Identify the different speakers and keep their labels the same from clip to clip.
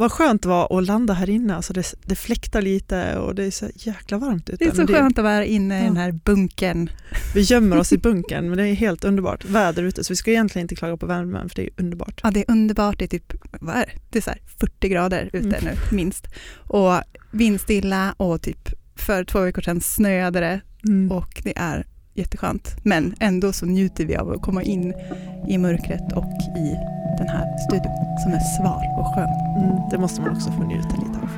Speaker 1: Vad skönt det var att landa här inne. Alltså det, det fläktar lite och det är så jäkla varmt ute.
Speaker 2: Det är så
Speaker 1: Men
Speaker 2: skönt att vara inne i
Speaker 1: Ja.
Speaker 2: den här bunkern.
Speaker 1: Vi gömmer oss i bunkern men det är helt underbart. Väder ute så vi ska egentligen inte klaga på värmen för det är underbart.
Speaker 2: Ja, det är underbart. Det är typ vad är det? Det är så här 40 grader ute
Speaker 1: Mm.
Speaker 2: nu, minst. Och vindstilla och typ för två veckor sedan snöade det
Speaker 1: Mm.
Speaker 2: och det är jätteskönt. Men ändå så njuter vi av att komma in i mörkret och i den här studion som är sval och skön.
Speaker 1: Mm, det måste man också få njuta lite av.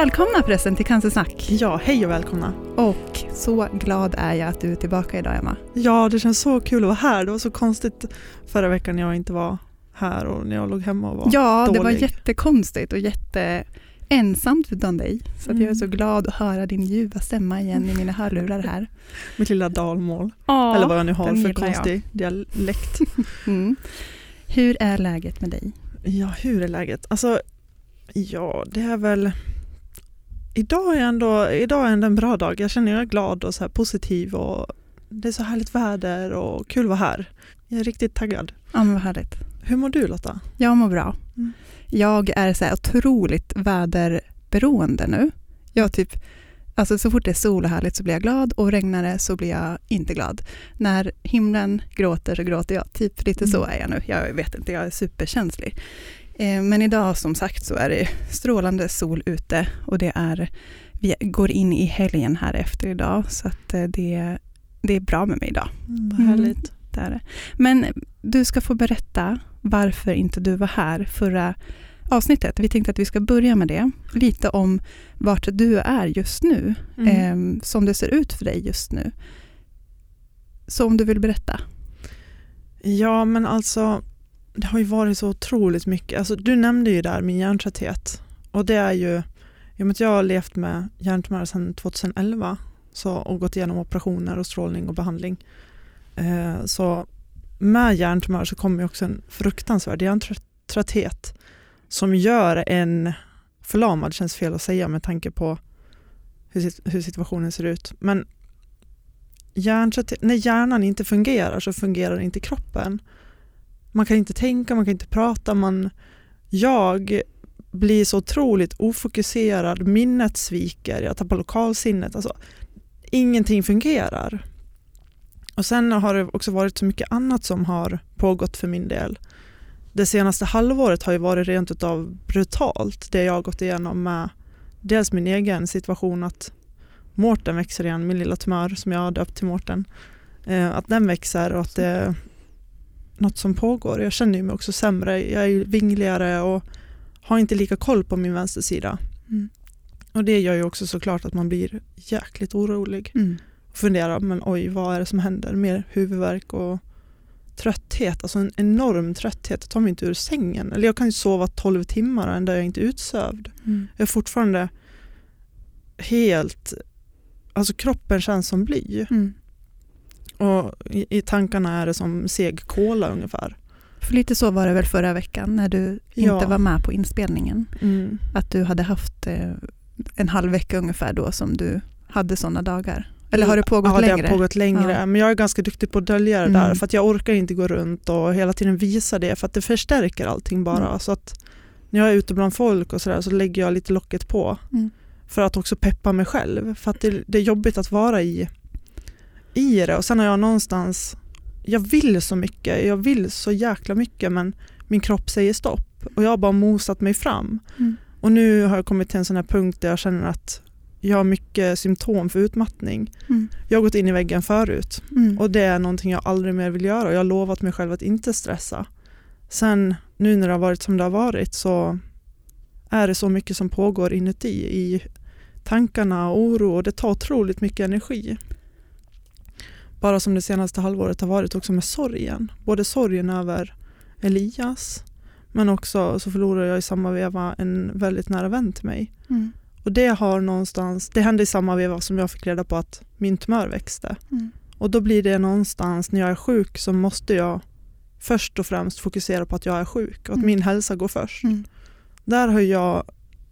Speaker 2: Välkomna förresten till Cancersnack.
Speaker 1: Ja, hej och välkomna.
Speaker 2: Och så glad är jag att du är tillbaka idag Emma.
Speaker 1: Ja, det känns så kul att vara här. Det var så konstigt förra veckan när jag inte var här och när jag låg hemma och var
Speaker 2: Ja, det var
Speaker 1: dålig.
Speaker 2: jättekonstigt och jätteensamt utan dig. Så att jag är
Speaker 1: Mm.
Speaker 2: så glad att höra din ljuva stämma igen i mina hörlurar här.
Speaker 1: mitt lilla dalmål.
Speaker 2: Ja,
Speaker 1: Eller vad jag nu har för
Speaker 2: gillar jag.
Speaker 1: konstig dialekt.
Speaker 2: Mm. Hur är läget med dig?
Speaker 1: Ja, hur är läget? Alltså, ja, det är väl... Idag är, ändå, idag är ändå en bra dag. Jag känner jag är glad och så positiv och det är så härligt väder och kul att vara här. Jag är riktigt taggad.
Speaker 2: Ja, men vad härligt.
Speaker 1: Hur mår du Lotta?
Speaker 2: Jag mår bra.
Speaker 1: Mm.
Speaker 2: Jag är så här otroligt väderberoende nu. Jag typ, alltså så fort det är sol och härligt så blir jag glad och regnar det så blir jag inte glad. När himlen gråter så gråter jag. Typ lite så
Speaker 1: Mm.
Speaker 2: är jag nu. Jag vet inte, jag är superkänslig. Eh, Men idag som sagt så är det strålande sol ute och det är, vi går in i helgen här efter idag så att eh, det, det är bra med mig idag.
Speaker 1: Mm, vad
Speaker 2: Mm.
Speaker 1: härligt.
Speaker 2: Är det. Men du ska få berätta varför inte du var här förra avsnittet. Vi tänkte att vi ska börja med det. Lite om vart du är just nu,
Speaker 1: Mm.
Speaker 2: eh, som det ser ut för dig just nu. Så om du vill berätta.
Speaker 1: Ja, men alltså det har ju varit så otroligt mycket. Alltså, du nämnde ju där min hjärntrötthet och det är ju, i och med att jag har levt med hjärntumörer sedan 2011 så, och gått igenom operationer och strålning och behandling. Eh, så med hjärntumör så kommer också en fruktansvärd hjärntrötthet som gör en förlamad, känns fel att säga med tanke på hur, hur situationen ser ut. Men hjärntrötthet, när hjärnan inte fungerar så fungerar inte kroppen. Man kan inte tänka, man kan inte prata. Man, jag blir så otroligt ofokuserad, minnet sviker, jag tappar lokalsinnet. Alltså, ingenting fungerar. Och sen har det också varit så mycket annat som har pågått för min del. Det senaste halvåret har ju varit rent utav brutalt, det jag har gått igenom med dels min egen situation att Mårten växer igen, min lilla tumör som jag har döpt till Mårten. Eh, att den växer och att det något som pågår. Jag känner mig också sämre, jag är vingligare och har inte lika koll på min vänstersida.
Speaker 2: Mm.
Speaker 1: Och det gör ju också såklart att man blir jäkligt orolig
Speaker 2: Mm.
Speaker 1: och funderar, men oj vad är det som händer? Mer huvudvärk och trötthet, alltså en enorm trötthet. Jag tar mig inte ur sängen. Eller jag kan ju sova 12 timmar och ändå är jag inte utsövd.
Speaker 2: Mm.
Speaker 1: Jag är fortfarande helt, alltså kroppen känns som bly.
Speaker 2: Mm.
Speaker 1: Och i, tankarna är det som seg kola ungefär.
Speaker 2: För lite så var det väl förra veckan när du inte
Speaker 1: Ja.
Speaker 2: var med på inspelningen.
Speaker 1: Mm.
Speaker 2: Att du hade haft eh, en halv vecka ungefär då som du hade sådana dagar. Eller har det pågått
Speaker 1: ja,
Speaker 2: längre?
Speaker 1: det har pågått längre.
Speaker 2: Ja.
Speaker 1: Men jag är ganska duktig på att dölja det
Speaker 2: Mm.
Speaker 1: där för att jag orkar inte gå runt och hela tiden visa det för att det förstärker allting bara.
Speaker 2: Mm.
Speaker 1: Så att när jag är ute bland folk och sådär så lägger jag lite locket på
Speaker 2: Mm.
Speaker 1: för att också peppa mig själv. För att det, det är jobbigt att vara i, i det och sen har jag någonstans, jag vill så mycket, jag vill så jäkla mycket men min kropp säger stopp och jag har bara mosat mig fram.
Speaker 2: Mm.
Speaker 1: Och nu har jag kommit till en sån här punkt där jag känner att jag har mycket symptom för utmattning.
Speaker 2: Mm.
Speaker 1: Jag har gått in i väggen förut
Speaker 2: Mm.
Speaker 1: och det är någonting jag aldrig mer vill göra. Jag har lovat mig själv att inte stressa. Sen nu när det har varit som det har varit så är det så mycket som pågår inuti i tankarna och oro och det tar otroligt mycket energi. Bara som det senaste halvåret har varit också med sorgen. Både sorgen över Elias men också så förlorar jag i samma veva en väldigt nära vän till mig.
Speaker 2: Mm.
Speaker 1: Och det har någonstans, det hände i samma veva som jag fick reda på att min tumör växte.
Speaker 2: Mm.
Speaker 1: Och då blir det någonstans när jag är sjuk så måste jag först och främst fokusera på att jag är sjuk och att
Speaker 2: Mm.
Speaker 1: min hälsa går först.
Speaker 2: Mm.
Speaker 1: Där har jag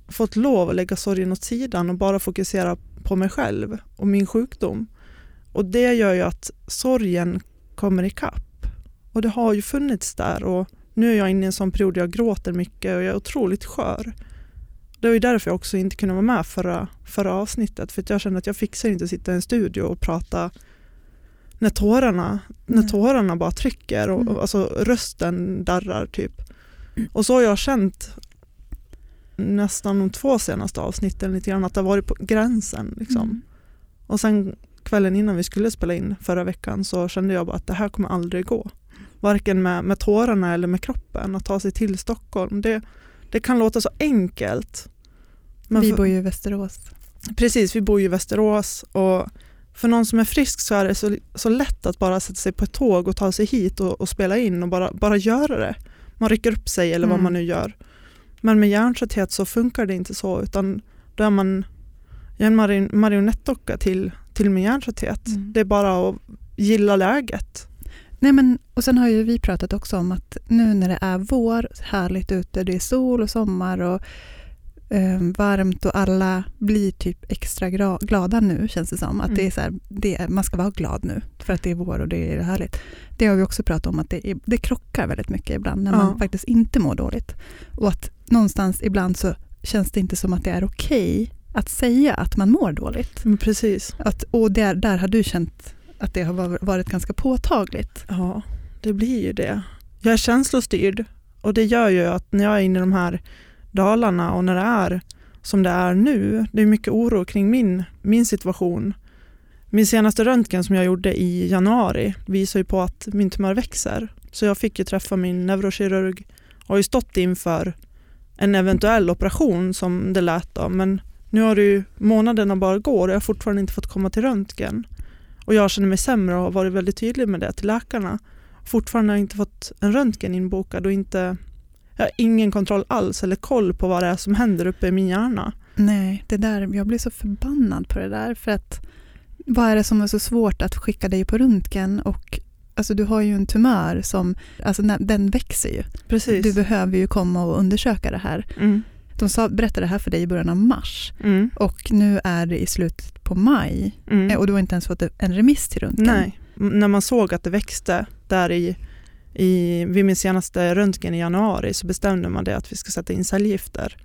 Speaker 1: fått lov att lägga sorgen åt sidan och bara fokusera på mig själv och min sjukdom. Och det gör ju att sorgen kommer ikapp. Och det har ju funnits där och nu är jag inne i en sån period där jag gråter mycket och jag är otroligt skör. Det var ju därför jag också inte kunde vara med förra, förra avsnittet för jag kände att jag fixar inte att sitta i en studio och prata när tårarna, när tårarna bara trycker och,
Speaker 2: Mm.
Speaker 1: och alltså rösten darrar typ. Och så har jag känt nästan de två senaste avsnitten lite grann att det har varit på gränsen. Liksom.
Speaker 2: Mm.
Speaker 1: Och sen kvällen innan vi skulle spela in förra veckan så kände jag bara att det här kommer aldrig gå. Varken med, med tårarna eller med kroppen, att ta sig till Stockholm. Det, det kan låta så enkelt. Men
Speaker 2: Vi bor ju i Västerås.
Speaker 1: Precis, vi bor ju i Västerås och för någon som är frisk så är det så, så lätt att bara sätta sig på ett tåg och ta sig hit och, och spela in och bara, bara göra det. Man rycker upp sig eller vad
Speaker 2: Mm.
Speaker 1: man nu gör. Men med hjärntrötthet så funkar det inte så utan då är man en marion- marionettdocka till, till min hjärntrötthet.
Speaker 2: Mm.
Speaker 1: Det är bara att gilla läget.
Speaker 2: Nej, men, och sen har ju vi pratat också om att nu när det är vår, härligt ute, det är sol och sommar och eh, varmt och alla blir typ extra glada nu känns det som. Att
Speaker 1: Mm.
Speaker 2: det är så här, det är, man ska vara glad nu för att det är vår och det är härligt. Det har vi också pratat om att det, är, det krockar väldigt mycket ibland när man
Speaker 1: Ja.
Speaker 2: faktiskt inte mår dåligt. Och att någonstans ibland så känns det inte som att det är okej att säga att man mår dåligt.
Speaker 1: Men precis.
Speaker 2: Att, och där, där har du känt att det har var- varit ganska påtagligt.
Speaker 1: Ja, det blir ju det. Jag är känslostyrd och det gör ju att när jag är inne i de här dalarna och när det är som det är nu, det är mycket oro kring min, min situation. Min senaste röntgen som jag gjorde i januari visar ju på att min tumör växer. Så jag fick ju träffa min neurokirurg och har ju stått inför en eventuell operation som det lät då. Men nu har det ju månaderna bara går och jag har fortfarande inte fått komma till röntgen. Och jag känner mig sämre och har varit väldigt tydlig med det till läkarna. Fortfarande har jag inte fått en röntgen inbokad och inte, jag har ingen kontroll alls eller koll på vad det är som händer uppe i min hjärna.
Speaker 2: Nej, det där, jag blir så förbannad på det där. För att vad är det som är så svårt att skicka dig på röntgen? Och, alltså, du har ju en tumör som, alltså, den växer ju.
Speaker 1: Precis.
Speaker 2: Du behöver ju komma och undersöka det här.
Speaker 1: Mm.
Speaker 2: De sa, berättade det här för dig i början av mars
Speaker 1: Mm.
Speaker 2: och nu är det i slutet på maj
Speaker 1: Mm.
Speaker 2: Eh, och du har inte ens fått en remiss till röntgen.
Speaker 1: Nej, när man såg att det växte där i, i, vid min senaste röntgen i januari så bestämde man det att vi ska sätta in cellgifter.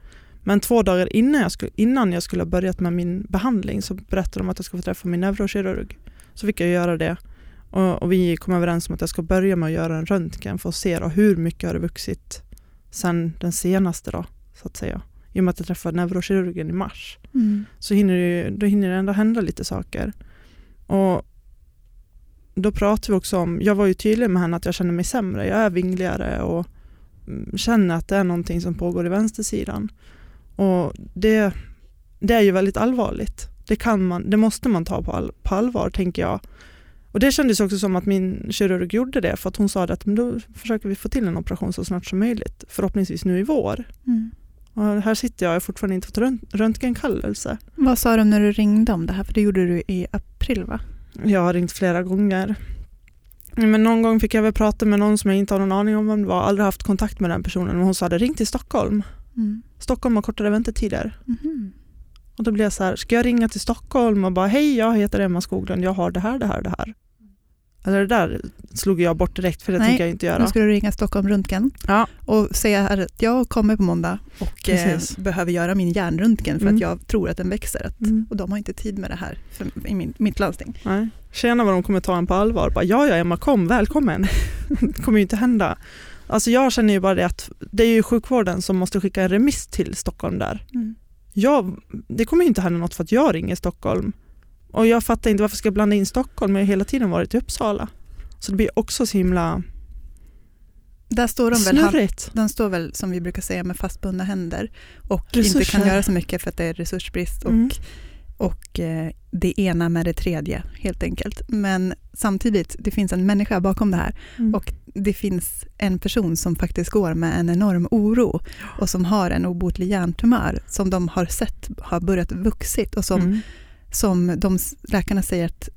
Speaker 1: Men två dagar innan jag, skulle, innan jag skulle ha börjat med min behandling så berättade de att jag skulle få träffa min neurokirurg. Så fick jag göra det och, och vi kom överens om att jag ska börja med att göra en röntgen för att se hur mycket har det vuxit sen den senaste då, så att säga. I och med att jag träffade neurokirurgen i mars
Speaker 2: Mm.
Speaker 1: så hinner det, då hinner det ändå hända lite saker. Och då pratade vi också om, jag var ju tydlig med henne att jag känner mig sämre, jag är vingligare och mm, känner att det är någonting som pågår i vänstersidan. Och det, det är ju väldigt allvarligt. Det, kan man, det måste man ta på, all, på allvar tänker jag. Och det kändes också som att min kirurg gjorde det för att hon sa att men då försöker vi få till en operation så snart som möjligt. Förhoppningsvis nu i vår.
Speaker 2: Mm.
Speaker 1: Och här sitter jag, jag har fortfarande inte fått rönt- röntgenkallelse.
Speaker 2: Vad sa de när du ringde om det här? För det gjorde du i april va?
Speaker 1: Jag har ringt flera gånger. Men någon gång fick jag väl prata med någon som jag inte har någon aning om vem det var, aldrig haft kontakt med den personen. Men hon sa ring till Stockholm.
Speaker 2: Mm.
Speaker 1: Stockholm har kortare väntetider.
Speaker 2: Mhm.
Speaker 1: Och då blev jag så här, ska jag ringa till Stockholm och bara, hej jag heter Emma Skoglund, jag har det här, det här, det här. Eller det där slog jag bort direkt för det
Speaker 2: Nej,
Speaker 1: tänker jag inte
Speaker 2: Nu
Speaker 1: göra.
Speaker 2: ska du ringa Stockholm Röntgen
Speaker 1: Ja.
Speaker 2: och säga att jag kommer på måndag och eh, behöver göra min hjärnröntgen för
Speaker 1: Mm.
Speaker 2: att jag tror att den växer. Att,
Speaker 1: Mm.
Speaker 2: Och de har inte tid med det här för, i min, mitt landsting.
Speaker 1: Nej. Tjena vad de kommer ta en på allvar. Bara, ja, ja Emma, kom, välkommen. det kommer ju inte hända. Alltså jag känner ju bara det att det är ju sjukvården som måste skicka en remiss till Stockholm där. jag, det kommer ju inte hända något för att jag ringer Stockholm. Och jag fattar inte varför ska jag blanda in Stockholm, jag har hela tiden varit i Uppsala. Så det blir också så himla
Speaker 2: Där står de väl,
Speaker 1: snurrigt.
Speaker 2: de står väl som vi brukar säga med fastbundna händer och
Speaker 1: Resurser.
Speaker 2: inte kan göra så mycket för att det är resursbrist och,
Speaker 1: Mm.
Speaker 2: och eh, det ena med det tredje helt enkelt. Men samtidigt, det finns en människa bakom det här
Speaker 1: Mm.
Speaker 2: och det finns en person som faktiskt går med en enorm oro och som har en obotlig hjärntumör som de har sett har börjat vuxit och som,
Speaker 1: Mm.
Speaker 2: Som de läkarna säger att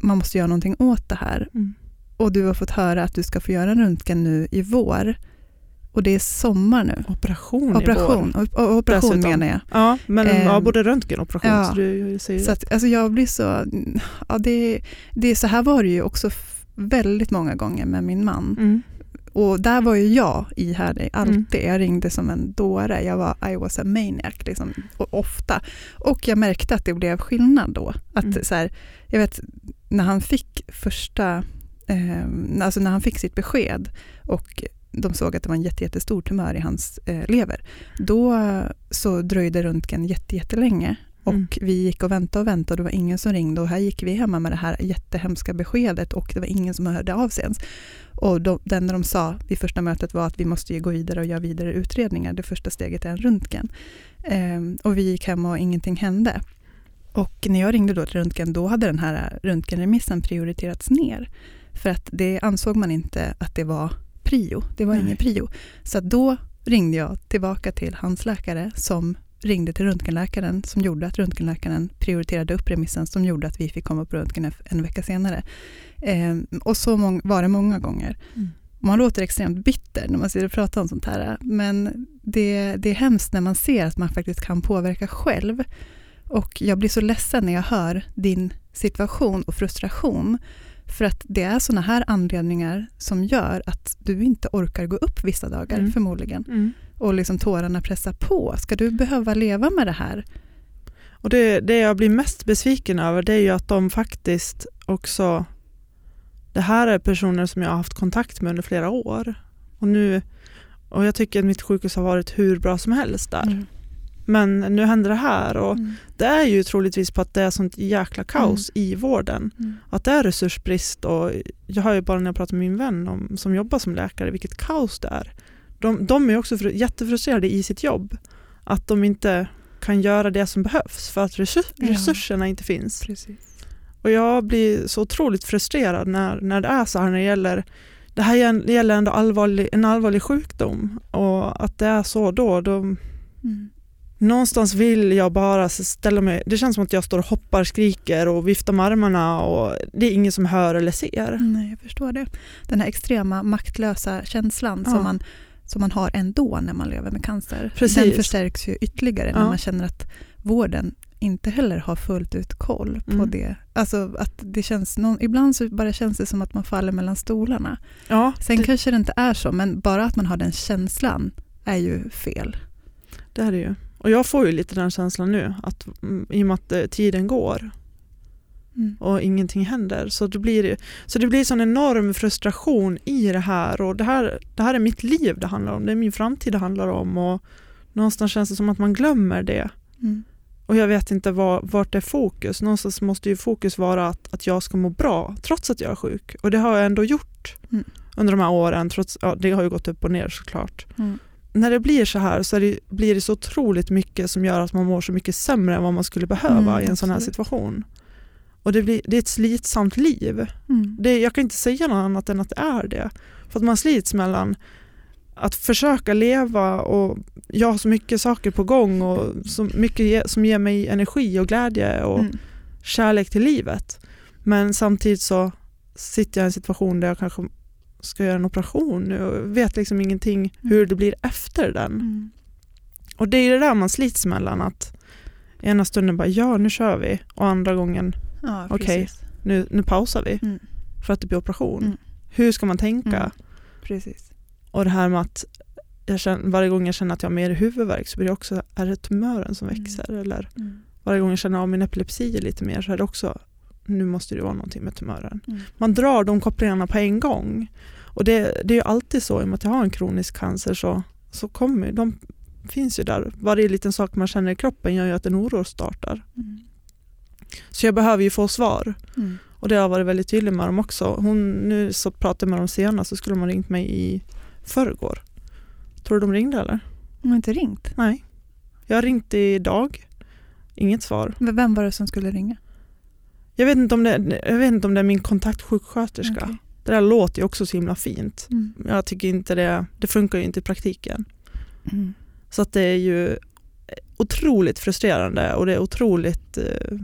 Speaker 2: man måste göra någonting åt det här.
Speaker 1: Mm.
Speaker 2: Och du har fått höra att du ska få göra en röntgen nu i vår. Och det är sommar nu.
Speaker 1: Operation,
Speaker 2: Operation,
Speaker 1: i vår.
Speaker 2: o- operation
Speaker 1: Dessutom.
Speaker 2: menar jag.
Speaker 1: Ja, men
Speaker 2: Ehm,
Speaker 1: ja, både röntgen och operation.
Speaker 2: ja.
Speaker 1: Så du säger
Speaker 2: Så att, alltså jag blir så... Ja, det, det, så här var det ju också väldigt många gånger med min man.
Speaker 1: mm.
Speaker 2: Och där var ju jag ihärdig, alltid.
Speaker 1: Mm.
Speaker 2: Jag ringde som en dåre. Jag var I was a maniac, liksom, och ofta. Och jag märkte att det blev skillnad då. Att,
Speaker 1: Mm.
Speaker 2: så här, jag vet, när han fick första... Eh, alltså när han fick sitt besked och de såg att det var en jätte, jättestor tumör i hans eh, lever. Då så dröjde röntgen jätte, jättelänge. Och
Speaker 1: Mm.
Speaker 2: vi gick och väntade och väntade och det var ingen som ringde. Och här gick vi hemma med det här jättehemska beskedet och det var ingen som hörde av sig ens. Och de, det enda de sa vid första mötet var att vi måste gå vidare och göra vidare utredningar. Det första steget är en röntgen. Ehm, och vi gick hem och ingenting hände. Och när jag ringde då till röntgen, då hade den här röntgenremissen prioriterats ner. För att det ansåg man inte att det var prio. Det var
Speaker 1: Nej.
Speaker 2: ingen prio. Så då ringde jag tillbaka till hans läkare som ringde till röntgenläkaren som gjorde att röntgenläkaren prioriterade upp remissen som gjorde att vi fick komma på röntgen en- vecka senare. Ehm, och så var det många gånger.
Speaker 1: Mm.
Speaker 2: Man låter extremt bitter när man sitter och pratar om sånt här. Men det, det är hemskt när man ser att man faktiskt kan påverka själv. Och jag blir så ledsen när jag hör din situation och frustration. För att det är såna här anledningar som gör att du inte orkar gå upp vissa dagar
Speaker 1: Mm.
Speaker 2: förmodligen.
Speaker 1: Mm.
Speaker 2: Och liksom tårarna pressar på. Ska du behöva leva med det här?
Speaker 1: Och det, det jag blir mest besviken över det är ju att de faktiskt också... Det här är personer som jag har haft kontakt med under flera år. Och, nu, och jag tycker att mitt sjukhus har varit hur bra som helst där.
Speaker 2: Mm.
Speaker 1: Men nu händer det här och
Speaker 2: Mm.
Speaker 1: det är ju troligtvis på att det är sånt jäkla kaos i vården.
Speaker 2: Mm.
Speaker 1: Att det är resursbrist och jag har ju bara när jag pratar med min vän om, som jobbar som läkare vilket kaos det är. De, de är också fru- jättefrustrerade i sitt jobb. Att de inte kan göra det som behövs för att resur-
Speaker 2: Ja.
Speaker 1: resurserna inte finns.
Speaker 2: Precis.
Speaker 1: Och jag blir så otroligt frustrerad när, när det är så här när det gäller det här gäll- gäller ändå allvarlig, en allvarlig sjukdom och att det är så då, då
Speaker 2: Mm.
Speaker 1: Någonstans vill jag bara ställa mig, det känns som att jag står och hoppar, skriker och viftar med armarna och det är ingen som hör eller ser.
Speaker 2: Nej, jag förstår det. Den här extrema maktlösa känslan
Speaker 1: Ja.
Speaker 2: som, man, som man har ändå när man lever med cancer.
Speaker 1: Precis.
Speaker 2: Den förstärks ju ytterligare när
Speaker 1: Ja.
Speaker 2: man känner att vården inte heller har fullt ut koll på
Speaker 1: Mm.
Speaker 2: det. Alltså att det känns någon, ibland så bara känns det som att man faller mellan stolarna.
Speaker 1: Ja,
Speaker 2: Sen
Speaker 1: det,
Speaker 2: kanske det inte är så, men bara att man har den känslan är ju fel.
Speaker 1: det är det ju. Och jag får ju lite den känslan nu, att mm, i och med att eh, tiden går
Speaker 2: Mm.
Speaker 1: och ingenting händer. Så det blir, så det blir sån enorm frustration i det här och det här, det här är mitt liv det handlar om, det är min framtid det handlar om och någonstans känns det som att man glömmer det.
Speaker 2: Mm.
Speaker 1: Och jag vet inte var, vart det är fokus. Någonstans måste ju fokus vara att, att jag ska må bra trots att jag är sjuk. Och det har jag ändå gjort
Speaker 2: Mm.
Speaker 1: under de här åren. Trots, ja, det har ju gått upp och ner såklart.
Speaker 2: Mm.
Speaker 1: När det blir så här så det, blir det så otroligt mycket som gör att man mår så mycket sämre än vad man skulle behöva
Speaker 2: Mm,
Speaker 1: i en sån här
Speaker 2: absolut.
Speaker 1: situation. Och det, blir, det är ett slitsamt liv.
Speaker 2: Mm.
Speaker 1: Det, jag kan inte säga något annat än att det är det. För att man slits mellan att försöka leva och jag har så mycket saker på gång och så mycket ge, som ger mig energi och glädje och
Speaker 2: Mm.
Speaker 1: kärlek till livet. Men samtidigt så sitter jag i en situation där jag kanske ska göra en operation nu och vet liksom ingenting hur det blir efter den.
Speaker 2: Mm.
Speaker 1: Och det är det där man slits mellan att ena stunden bara ja nu kör vi och andra gången
Speaker 2: Ja,
Speaker 1: Okej.
Speaker 2: precis.
Speaker 1: nu, nu pausar vi
Speaker 2: Mm.
Speaker 1: för att det blir operation.
Speaker 2: Mm.
Speaker 1: Hur ska man tänka?
Speaker 2: Mm. Precis.
Speaker 1: Och det här med att jag känner, varje gång jag känner att jag har mer huvudvärk så blir det också, är det tumören som
Speaker 2: Mm.
Speaker 1: växer? Eller
Speaker 2: Mm.
Speaker 1: varje gång jag känner av min epilepsi lite mer så är det också, nu måste det vara någonting med tumören.
Speaker 2: Mm.
Speaker 1: Man drar de kopplingarna på en gång. Och det, det är ju alltid så, i och med att jag har en kronisk cancer så, så kommer de finns ju där. Varje liten sak man känner i kroppen gör ju att en oro startar.
Speaker 2: Mm.
Speaker 1: Så jag behöver ju få svar.
Speaker 2: Mm.
Speaker 1: Och det har jag varit väldigt tydlig med dem också. Hon, nu så pratade jag med dem senast så skulle de ha ringt mig i förrgår. Tror du de ringde eller?
Speaker 2: De har inte ringt.
Speaker 1: Nej. Jag har ringt idag. Inget svar.
Speaker 2: Men Vem var det som skulle ringa?
Speaker 1: Jag vet inte om det, jag vet inte om det är min kontaktsjuksköterska.
Speaker 2: Okej.
Speaker 1: Det där låter ju också så himla fint.
Speaker 2: Mm.
Speaker 1: Jag tycker inte det, det funkar ju inte i praktiken.
Speaker 2: Mm.
Speaker 1: Så att det är ju otroligt frustrerande och det är otroligt eh,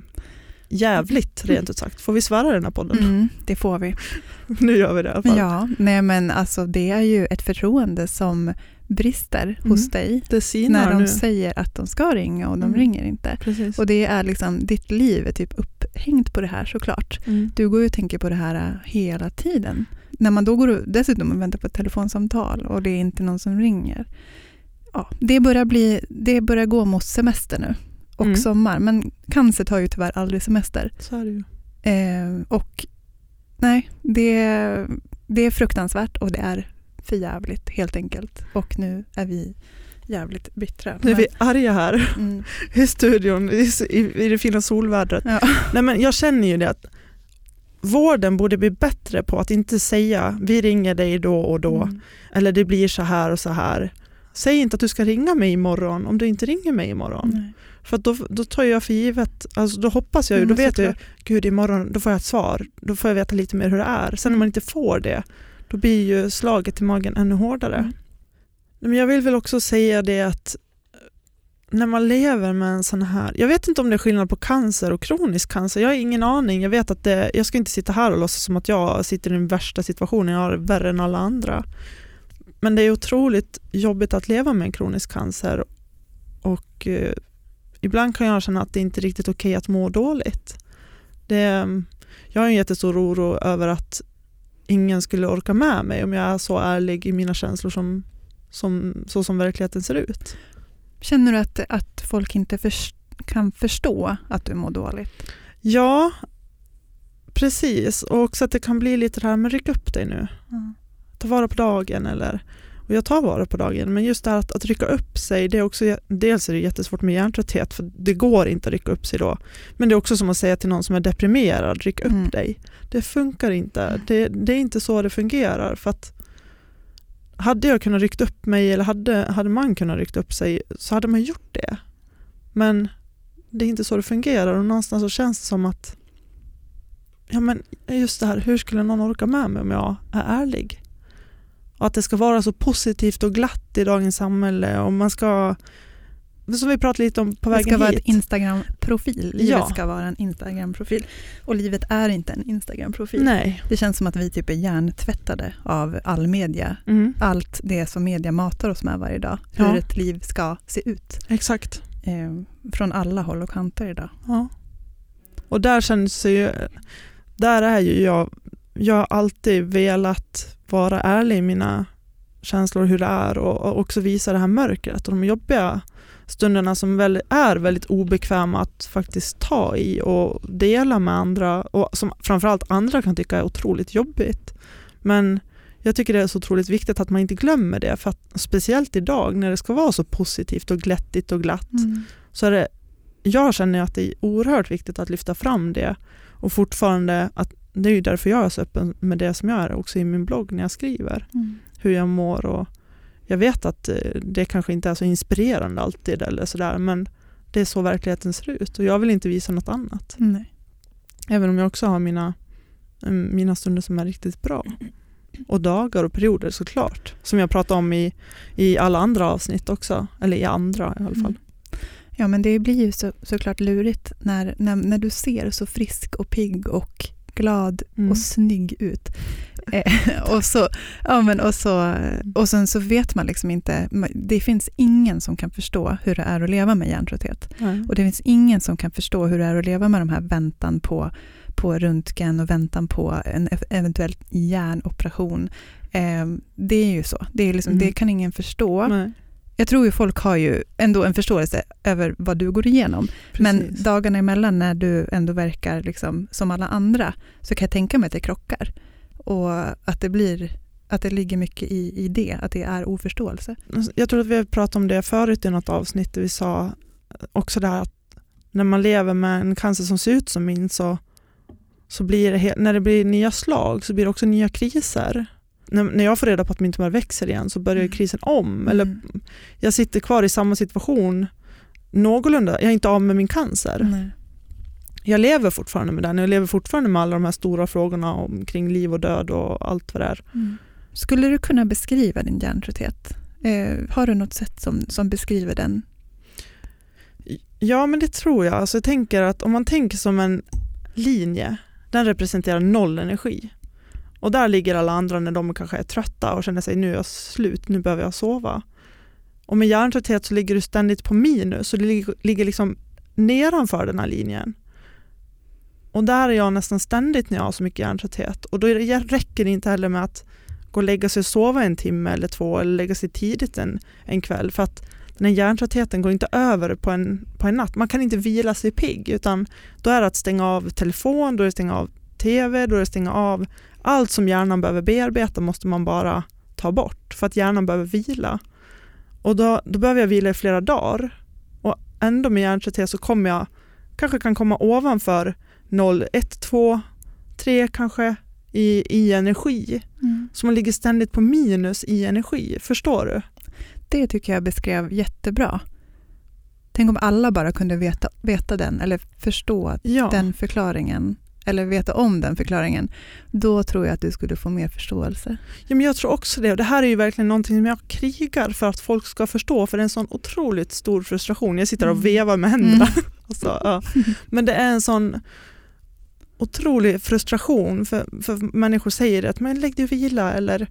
Speaker 1: jävligt rent ut sagt. Får vi svära i den här podden?
Speaker 2: Mm, det får vi.
Speaker 1: nu gör vi det i alla fall.
Speaker 2: Ja, nej men alltså det är ju ett förtroende som brister hos
Speaker 1: Mm.
Speaker 2: dig
Speaker 1: Det sinar
Speaker 2: när de
Speaker 1: nu.
Speaker 2: säger att de ska ringa och de
Speaker 1: Mm.
Speaker 2: ringer inte.
Speaker 1: Precis.
Speaker 2: Och det är liksom, ditt liv är typ upphängt på det här såklart.
Speaker 1: Mm.
Speaker 2: Du går ju och tänker på det här äh, hela tiden. När man då går och, dessutom och väntar på ett telefonsamtal och det är inte någon som ringer. Ja, det, börjar bli, det börjar gå mot semester nu och
Speaker 1: Mm.
Speaker 2: sommar. Men cancer tar ju tyvärr aldrig semester.
Speaker 1: Så är det ju.
Speaker 2: Eh, och nej, det, det är fruktansvärt och det är för jävligt helt enkelt. Och nu är vi jävligt bittra.
Speaker 1: Nu är vi arga här
Speaker 2: mm,
Speaker 1: i studion i, i, det fina solvädret.
Speaker 2: ja.
Speaker 1: Nej, men jag känner ju det att vården borde bli bättre på att inte säga vi ringer dig då och då
Speaker 2: Mm.
Speaker 1: eller det blir så här och så här. Säg inte att du ska ringa mig imorgon om du inte ringer mig imorgon.
Speaker 2: Nej.
Speaker 1: För då, då tar jag för givet, alltså då hoppas jag ju, då
Speaker 2: Mm,
Speaker 1: vet jag gud imorgon då får jag ett svar, då får jag veta lite mer hur det är. Sen när man inte får det, då blir ju slaget i magen ännu hårdare.
Speaker 2: Mm.
Speaker 1: Men jag vill väl också säga det att eh, när man lever med en sån här, jag vet inte om det är skillnad på cancer och kronisk cancer, jag har ingen aning. Jag vet att det, jag ska inte sitta här och låtsas som att jag sitter i den värsta situationen, jag har det värre än alla andra. Men det är otroligt jobbigt att leva med en kronisk cancer och eh, ibland kan jag känna att det inte är riktigt okej att må dåligt. Det, jag har en jättestor oro över att ingen skulle orka med mig om jag är så ärlig i mina känslor som, som, så som verkligheten ser ut.
Speaker 2: Känner du att, att folk inte förs- kan förstå att du mår dåligt?
Speaker 1: Ja, precis. Och också att det kan bli lite det här med ryck upp dig nu. Ta vara på dagen eller och jag tar vara på dagen, men just det här att, att rycka upp sig, det är också, dels är det jättesvårt med hjärntrötthet, för det går inte att rycka upp sig då. Men det är också som att säga till någon som är deprimerad, ryck upp
Speaker 2: Mm.
Speaker 1: dig. Det funkar inte. Det, det är inte så det fungerar. För att hade jag kunnat rycka upp mig, eller hade, hade man kunnat rycka upp sig, så hade man gjort det. Men det är inte så det fungerar och någonstans så känns det som att ja men just det här, hur skulle någon orka med mig om jag är ärlig? Och att det ska vara så positivt och glatt i dagens samhälle och man ska, som vi pratade lite om på
Speaker 2: Det
Speaker 1: vägen
Speaker 2: ska vara
Speaker 1: hit.
Speaker 2: ett Instagram-profil. Livet
Speaker 1: Ja.
Speaker 2: ska vara en Instagram-profil. Och livet är inte en Instagram-profil.
Speaker 1: Nej.
Speaker 2: Det känns som att vi typ är hjärntvättade av all media.
Speaker 1: Mm,
Speaker 2: Allt det som media matar oss med varje dag. Hur
Speaker 1: Ja.
Speaker 2: ett liv ska se ut.
Speaker 1: exakt.
Speaker 2: Eh, från alla håll och kanter idag.
Speaker 1: Ja. Och där känns det ju, där är ju jag, jag har alltid velat vara ärlig i mina känslor hur det är och, och också visa det här mörkret och de jobbiga stunderna som väl är väldigt obekväma att faktiskt ta i och dela med andra och som framförallt andra kan tycka är otroligt jobbigt. Men jag tycker det är så otroligt viktigt att man inte glömmer det för att speciellt idag när det ska vara så positivt och glättigt och glatt så är det, jag känner att det är oerhört viktigt att lyfta fram det och fortfarande att det är ju därför jag är så öppen med det som jag är också i min blogg när jag skriver
Speaker 2: Mm.
Speaker 1: hur jag mår och jag vet att eh, det kanske inte är så inspirerande alltid eller sådär men det är så verkligheten ser ut och jag vill inte visa något annat.
Speaker 2: Nej.
Speaker 1: Även om jag också har mina, eh, mina stunder som är riktigt bra. Och dagar och perioder såklart. Som jag pratar om i, i alla andra avsnitt också. Eller i andra i alla fall.
Speaker 2: Mm. Ja, men det blir ju så, såklart lurigt när, när, när du ser så frisk och pigg och glad
Speaker 1: Mm.
Speaker 2: och snygg ut. Eh, och, så, ja, men och, så, och sen så vet man liksom inte, det finns ingen som kan förstå hur det är att leva med hjärntrötthet.
Speaker 1: Nej.
Speaker 2: Och det finns ingen som kan förstå hur det är att leva med de här väntan på, på röntgen och väntan på en ev- eventuell hjärnoperation. Eh, det är ju så, det, är liksom,
Speaker 1: Mm.
Speaker 2: det kan ingen förstå.
Speaker 1: Nej.
Speaker 2: Jag tror ju folk har ju ändå en förståelse över vad du går igenom. Men
Speaker 1: Precis.
Speaker 2: dagarna emellan när du ändå verkar liksom som alla andra så kan jag tänka mig att det krockar. Och att det blir att det ligger mycket i, i det, att det är oförståelse.
Speaker 1: Jag tror att vi har pratat om det förut i något avsnitt där vi sa också det här att när man lever med en cancer som ser ut som min så, så blir det, när det blir nya slag så blir det också nya kriser. När, när jag får reda på att min tumör växer igen så börjar
Speaker 2: Mm.
Speaker 1: krisen om. Eller
Speaker 2: Mm.
Speaker 1: jag sitter kvar i samma situation någorlunda, jag är inte av med min cancer.
Speaker 2: Nej.
Speaker 1: Jag lever fortfarande med den, jag lever fortfarande med alla de här stora frågorna om, kring liv och död och allt vad det är.
Speaker 2: Mm. Skulle du kunna beskriva din hjärntrötthet? Eh, har du något sätt som, som beskriver den?
Speaker 1: Ja men det tror jag. Alltså, jag tänker att om man tänker som en, linje, den representerar noll energi. Och där ligger alla andra när de kanske är trötta och känner sig nu är jag slut, nu behöver jag sova. Och med hjärntrötthet så ligger du ständigt på minus så du ligger liksom nedanför den här linjen. Och där är jag nästan ständigt när jag har så mycket hjärntrötthet. Och då räcker det inte heller med att gå och lägga sig och sova en timme eller två eller lägga sig tidigt en, en kväll. För att den här hjärntröttheten går inte över på en, på en natt. Man kan inte vila sig pigg utan då är det att stänga av telefon, då är det att stänga av TV, då är det att stänga av allt som hjärnan behöver bearbeta måste man bara ta bort för att hjärnan behöver vila. Och då, då behöver jag vila i flera dagar och ändå med hjärntrötthet så kommer jag kanske kan komma ovanför 0, 1, 2, 3 kanske i, i energi. Mm. Så man ligger ständigt på minus i energi, förstår du?
Speaker 2: Det tycker jag beskrev jättebra. Tänk om alla bara kunde veta, veta den eller förstå ja. den förklaringen eller veta om den förklaringen, då tror jag att du skulle få mer förståelse.
Speaker 1: Ja, men jag tror också det. Det här är ju verkligen någonting som jag krigar för att folk ska förstå, för det är en sån otroligt stor frustration. Jag sitter och mm. vevar med händerna. Mm. alltså, ja. Men det är en sån otrolig frustration, för, för människor säger att men lägg dig och vila eller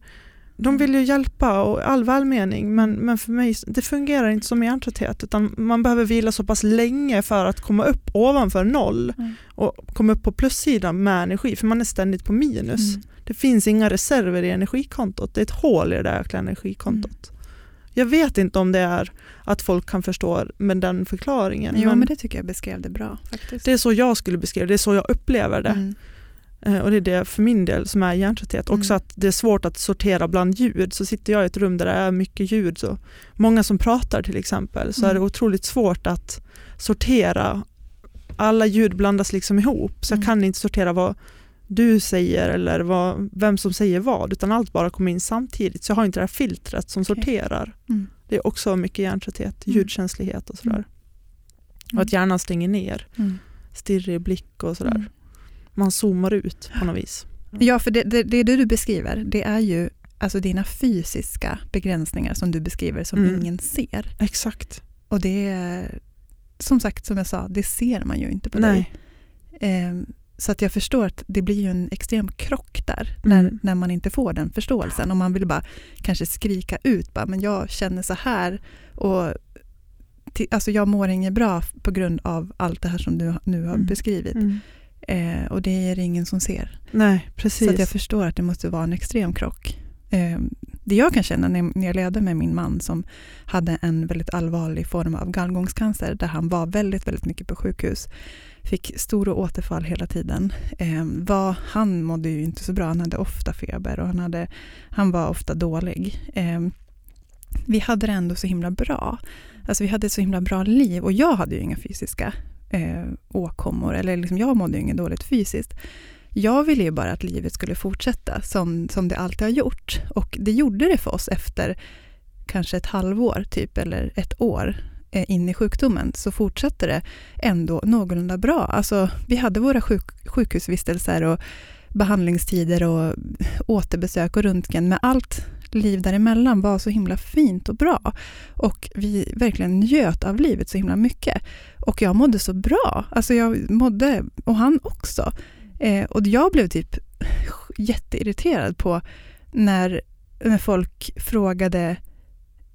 Speaker 1: de vill ju hjälpa och all välmening men, men för mig det fungerar inte som hjärntrötthet utan man behöver vila så pass länge för att komma upp ovanför noll mm. och komma upp på plussidan med energi för man är ständigt på minus. Mm. Det finns inga reserver i energikontot, det är ett hål i det där jäkla energikontot. Mm. Jag vet inte om det är att folk kan förstå med den förklaringen.
Speaker 2: Jo men, men det tycker jag beskrev det bra. faktiskt.
Speaker 1: Det är så jag skulle beskriva det, det är så jag upplever det. Mm. Eh, och det är det för min del som är hjärntrötthet. Mm. Också att det är svårt att sortera bland ljud. Så sitter jag i ett rum där det är mycket ljud, så många som pratar till exempel, så mm. är det mm. otroligt svårt att sortera. Alla ljud blandas liksom ihop, så jag mm. kan inte sortera vad du säger eller vad, vem som säger vad, utan allt bara kommer in samtidigt. Så jag har inte det här filtret som okay. sorterar. Mm. Det är också mycket hjärntrötthet, mm. ljudkänslighet och sådär. Och att hjärnan stänger ner, stirrig blick och sådär man zoomar ut på något vis.
Speaker 2: Ja, för det, det, det du beskriver, det är ju alltså dina fysiska begränsningar som du beskriver som mm. ingen ser.
Speaker 1: Exakt.
Speaker 2: Och det är, som sagt, som jag sa, det ser man ju inte på
Speaker 1: Nej.
Speaker 2: dig. Eh, så att jag förstår att det blir ju en extrem krock där, när, mm. när man inte får den förståelsen. Och man vill bara kanske skrika ut, bara, men jag känner så här. Och alltså jag mår inget bra på grund av allt det här som du nu har mm. beskrivit. Mm. Eh, och det är det ingen som ser.
Speaker 1: Nej, precis.
Speaker 2: Så jag förstår att det måste vara en extrem krock. Eh, det jag kan känna när jag levde med min man som hade en väldigt allvarlig form av gallgångscancer där han var väldigt, väldigt mycket på sjukhus. Fick stora återfall hela tiden. Eh, var, han mådde ju inte så bra, han hade ofta feber och han, hade, han var ofta dålig. Eh, vi hade det ändå så himla bra. Alltså vi hade ett så himla bra liv och jag hade ju inga fysiska eh, åkommor, eller liksom jag mådde ju inget dåligt fysiskt. Jag ville ju bara att livet skulle fortsätta som, som det alltid har gjort. Och det gjorde det för oss efter kanske ett halvår, typ, eller ett år eh, in i sjukdomen, så fortsatte det ändå någorlunda bra. Alltså, vi hade våra sjuk, sjukhusvistelser och behandlingstider och återbesök och röntgen, med allt liv däremellan var så himla fint och bra. Och vi verkligen njöt av livet så himla mycket. Och jag mådde så bra. Alltså jag mådde, och han också. Eh, och jag blev typ jätteirriterad på när, när folk frågade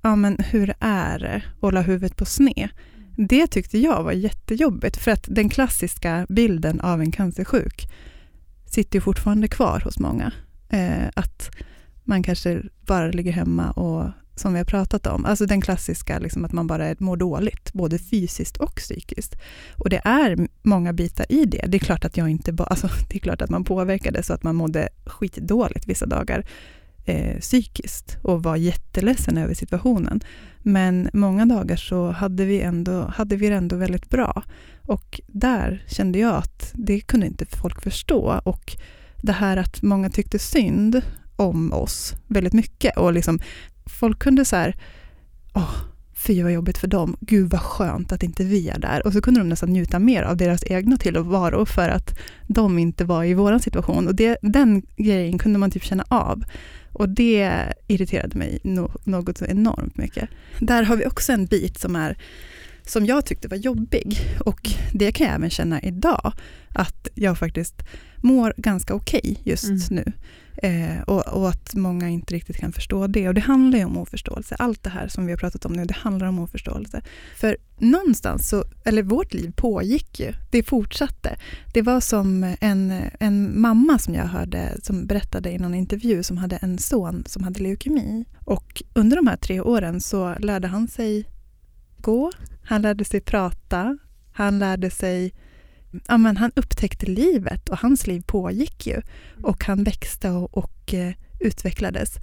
Speaker 2: ja, men hur är det och la huvudet på sned. Det tyckte jag var jättejobbigt för att den klassiska bilden av en cancersjuk sitter fortfarande kvar hos många. Eh, att man kanske bara ligger hemma och som vi har pratat om, alltså den klassiska liksom att man bara mår dåligt, både fysiskt och psykiskt. Och det är många bitar i det. Det är klart att jag inte bara, alltså, det är klart att man påverkades så att man mådde skitdåligt vissa dagar eh, psykiskt och var jätteledsen över situationen. Men många dagar så hade vi, ändå, hade vi det ändå väldigt bra. Och där kände jag att det kunde inte folk förstå. Och det här att många tyckte synd om oss väldigt mycket. Och liksom, folk kunde så här, åh, fy vad jobbigt för dem, gud vad skönt att inte vi är där. Och så kunde de nästan njuta mer av deras egna tillvaro för att de inte var i vår situation. Och det, den grejen kunde man typ känna av. Och det irriterade mig no, något enormt mycket. Där har vi också en bit som är som jag tyckte var jobbig. Och det kan jag även känna idag, att jag faktiskt mår ganska okej okay just mm. nu. Eh, och, och, att många inte riktigt kan förstå det. Och det handlar ju om oförståelse. Allt det här som vi har pratat om nu, det handlar om oförståelse. För någonstans, så, eller vårt liv pågick ju. Det fortsatte. Det var som en, en mamma som jag hörde, som berättade i någon intervju, som hade en son som hade leukemi. Och under de här tre åren så lärde han sig gå, han lärde sig prata, han lärde sig ja, men han upptäckte livet och hans liv pågick ju. Och han växte och, och eh, utvecklades.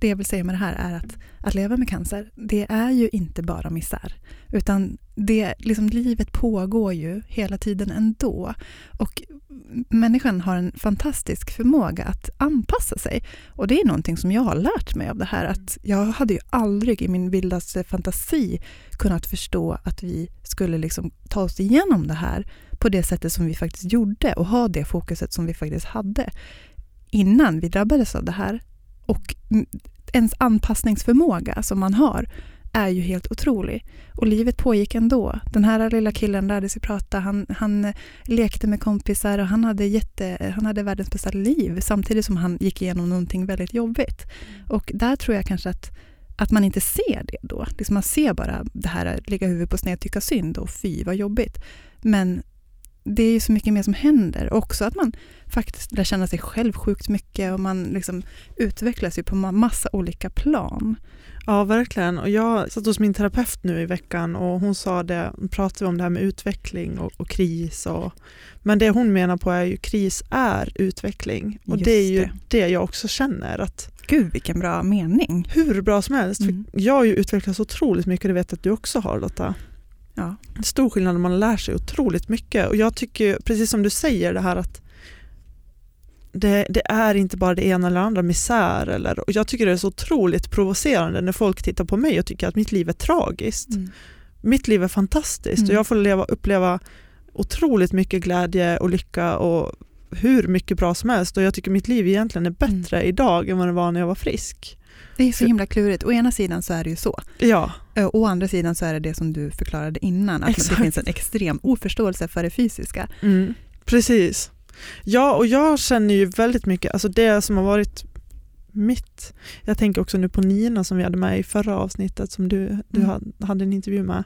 Speaker 2: Det jag vill säga med det här är att, att leva med cancer, det är ju inte bara misär. Utan det, liksom, livet pågår ju hela tiden ändå. Och människan har en fantastisk förmåga att anpassa sig. Och det är någonting som jag har lärt mig av det här. Att jag hade ju aldrig i min vildaste fantasi kunnat förstå att vi skulle liksom ta oss igenom det här på det sättet som vi faktiskt gjorde och ha det fokuset som vi faktiskt hade innan vi drabbades av det här. Och ens anpassningsförmåga som man har är ju helt otrolig. Och livet pågick ändå. Den här lilla killen lärde sig prata, han, han lekte med kompisar och han hade, jätte, han hade världens bästa liv samtidigt som han gick igenom någonting väldigt jobbigt. Och där tror jag kanske att, att man inte ser det då. Liksom man ser bara det här att ligga huvudet på sned, tycka synd och fy vad jobbigt. Men det är så mycket mer som händer. Också att man faktiskt lär känna sig själv sjukt mycket och man liksom utvecklas ju på massa olika plan.
Speaker 1: Ja, verkligen. Och jag satt hos min terapeut nu i veckan och hon sa det, pratade om det här med utveckling och, och kris. Och, men det hon menar på är ju kris är utveckling. Och Just det är ju det. det jag också känner. att
Speaker 2: Gud vilken bra mening.
Speaker 1: Hur bra som helst. Mm. Jag har ju utvecklats otroligt mycket, det vet att du också har Lotta. Ja. Stor skillnad när man lär sig otroligt mycket. Och jag tycker, precis som du säger, det här att det, det, är inte bara det ena eller andra, misär. Eller, och jag tycker det är så otroligt provocerande när folk tittar på mig och tycker att mitt liv är tragiskt. Mm. Mitt liv är fantastiskt mm. och jag får leva, uppleva otroligt mycket glädje och lycka och hur mycket bra som helst. Och jag tycker mitt liv egentligen är bättre mm. idag än vad det var när jag var frisk.
Speaker 2: Det är så himla klurigt. Å ena sidan så är det ju så.
Speaker 1: Ja.
Speaker 2: Å andra sidan så är det det som du förklarade innan, att Exakt. det finns en extrem oförståelse för det fysiska.
Speaker 1: Mm. Precis. Ja, och jag känner ju väldigt mycket, alltså det som har varit mitt, jag tänker också nu på Nina som vi hade med i förra avsnittet som du, du mm. hade en intervju med.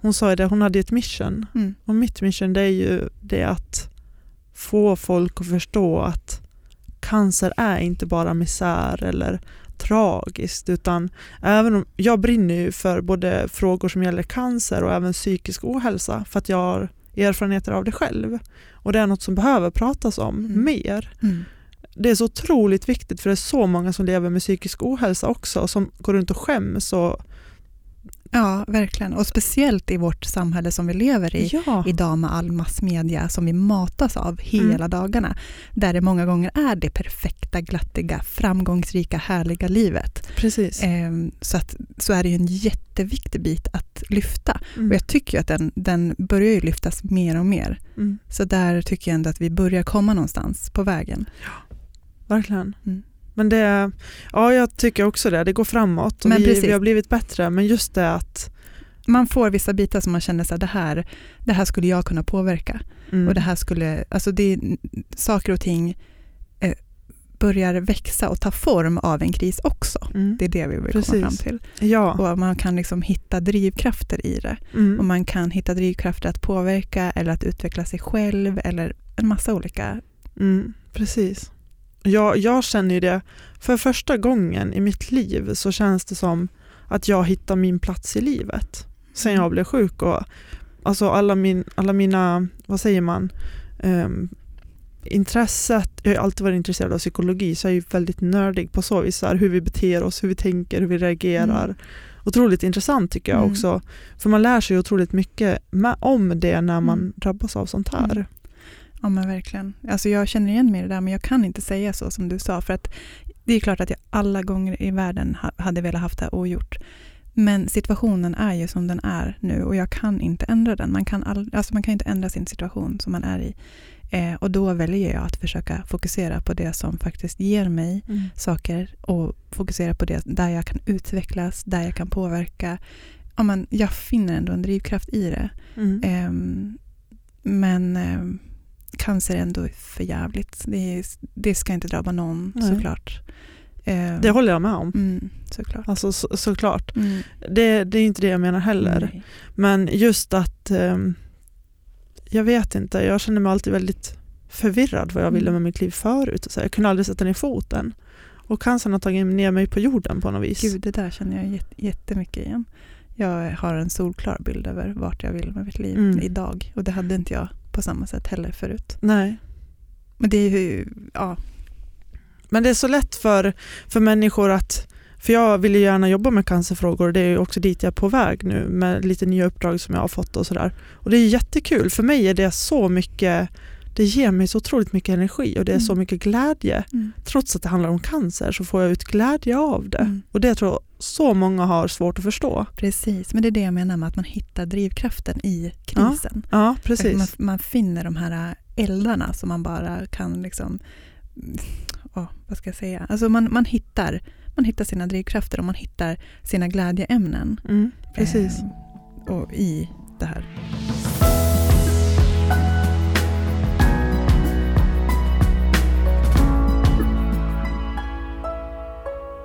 Speaker 1: Hon sa ju det, hon hade ett mission mm. och mitt mission det är ju det att få folk att förstå att cancer är inte bara misär eller tragiskt utan även om jag brinner ju för både frågor som gäller cancer och även psykisk ohälsa för att jag har erfarenheter av det själv. Och det är något som behöver pratas om mm. mer. Mm. Det är så otroligt viktigt för det är så många som lever med psykisk ohälsa också som går runt och skäms och
Speaker 2: Ja, verkligen. Och speciellt i vårt samhälle som vi lever i ja. idag med all massmedia som vi matas av hela mm. dagarna. Där det många gånger är det perfekta, glattiga, framgångsrika, härliga livet.
Speaker 1: Precis.
Speaker 2: Ehm, så, att, så är det ju en jätteviktig bit att lyfta. Mm. Och jag tycker att den, den börjar lyftas mer och mer. Mm. Så där tycker jag ändå att vi börjar komma någonstans på vägen.
Speaker 1: Ja, verkligen. Men det, ja jag tycker också det, det går framåt och vi, vi, har blivit bättre men just det att
Speaker 2: man får vissa bitar som man känner att det här, det här skulle jag kunna påverka. Mm. Och det här skulle, alltså det, saker och ting eh, börjar växa och ta form av en kris också. Mm. Det är det vi vill Precis. komma fram till.
Speaker 1: Ja.
Speaker 2: Och man kan liksom hitta drivkrafter i det. Mm. Och man kan hitta drivkrafter att påverka eller att utveckla sig själv eller en massa olika.
Speaker 1: Mm. Precis. Jag, jag känner ju det, för första gången i mitt liv så känns det som att jag hittar min plats i livet sen jag blev sjuk. Och, alltså alla, min, alla mina, vad säger man, um, intresset, jag har alltid varit intresserad av psykologi så jag är väldigt nördig på så vis, hur vi beter oss, hur vi tänker, hur vi reagerar. Mm. Otroligt intressant tycker jag mm. också, för man lär sig otroligt mycket med, om det när man mm. drabbas av sånt här.
Speaker 2: Ja men verkligen. Alltså jag känner igen mig i det där men jag kan inte säga så som du sa för att det är klart att jag alla gånger i världen hade velat haft det här ogjort. Men situationen är ju som den är nu och jag kan inte ändra den. Man kan, all, alltså man kan inte ändra sin situation som man är i. Eh, och då väljer jag att försöka fokusera på det som faktiskt ger mig mm. saker och fokusera på det där jag kan utvecklas, där jag kan påverka ja, men jag finner ändå en drivkraft i det.
Speaker 1: Mm.
Speaker 2: Ehm, men ehm, cancer är ändå för jävligt. Det, det ska inte drabba någon
Speaker 1: Nej.
Speaker 2: såklart. Ehm,
Speaker 1: Det håller jag med om.
Speaker 2: mm, såklart.
Speaker 1: Alltså så, såklart.
Speaker 2: Mm.
Speaker 1: Det, det är inte det jag menar heller.
Speaker 2: Nej.
Speaker 1: Men just att, ehm, jag vet inte, jag känner mig alltid väldigt förvirrad vad jag ville
Speaker 2: Mm.
Speaker 1: med mitt liv förut. Och så jag kunde aldrig sätta ner foten. Och cancern har tagit ner mig på jorden på något vis.
Speaker 2: Gud, det där känner jag jät- jättemycket igen. Jag har en solklar bild över vart jag vill med mitt liv
Speaker 1: Mm.
Speaker 2: idag. Och det hade inte jag på samma sätt heller förut.
Speaker 1: Nej.
Speaker 2: Men det är ju, ja,
Speaker 1: Men det är så lätt för, för människor att, för jag vill ju gärna jobba med cancerfrågor och det är ju också dit jag är på väg nu med lite nya uppdrag som jag har fått och sådär. Och det är jättekul, för mig är det så mycket, det ger mig så otroligt mycket energi och det är
Speaker 2: Mm.
Speaker 1: så mycket glädje.
Speaker 2: mm.
Speaker 1: Trots att det handlar om cancer så får jag ut glädje av det.
Speaker 2: Mm.
Speaker 1: Och det tror jag så många har svårt att förstå.
Speaker 2: precis. Men det är det jag menar med att man hittar drivkraften i krisen.
Speaker 1: Ja, precis.
Speaker 2: Man, man finner de här eldarna som man bara kan liksom, ja, vad ska jag säga, alltså man, man, hittar, man hittar sina drivkrafter och man hittar sina glädjeämnen.
Speaker 1: Mm, precis.
Speaker 2: eh, och i det här.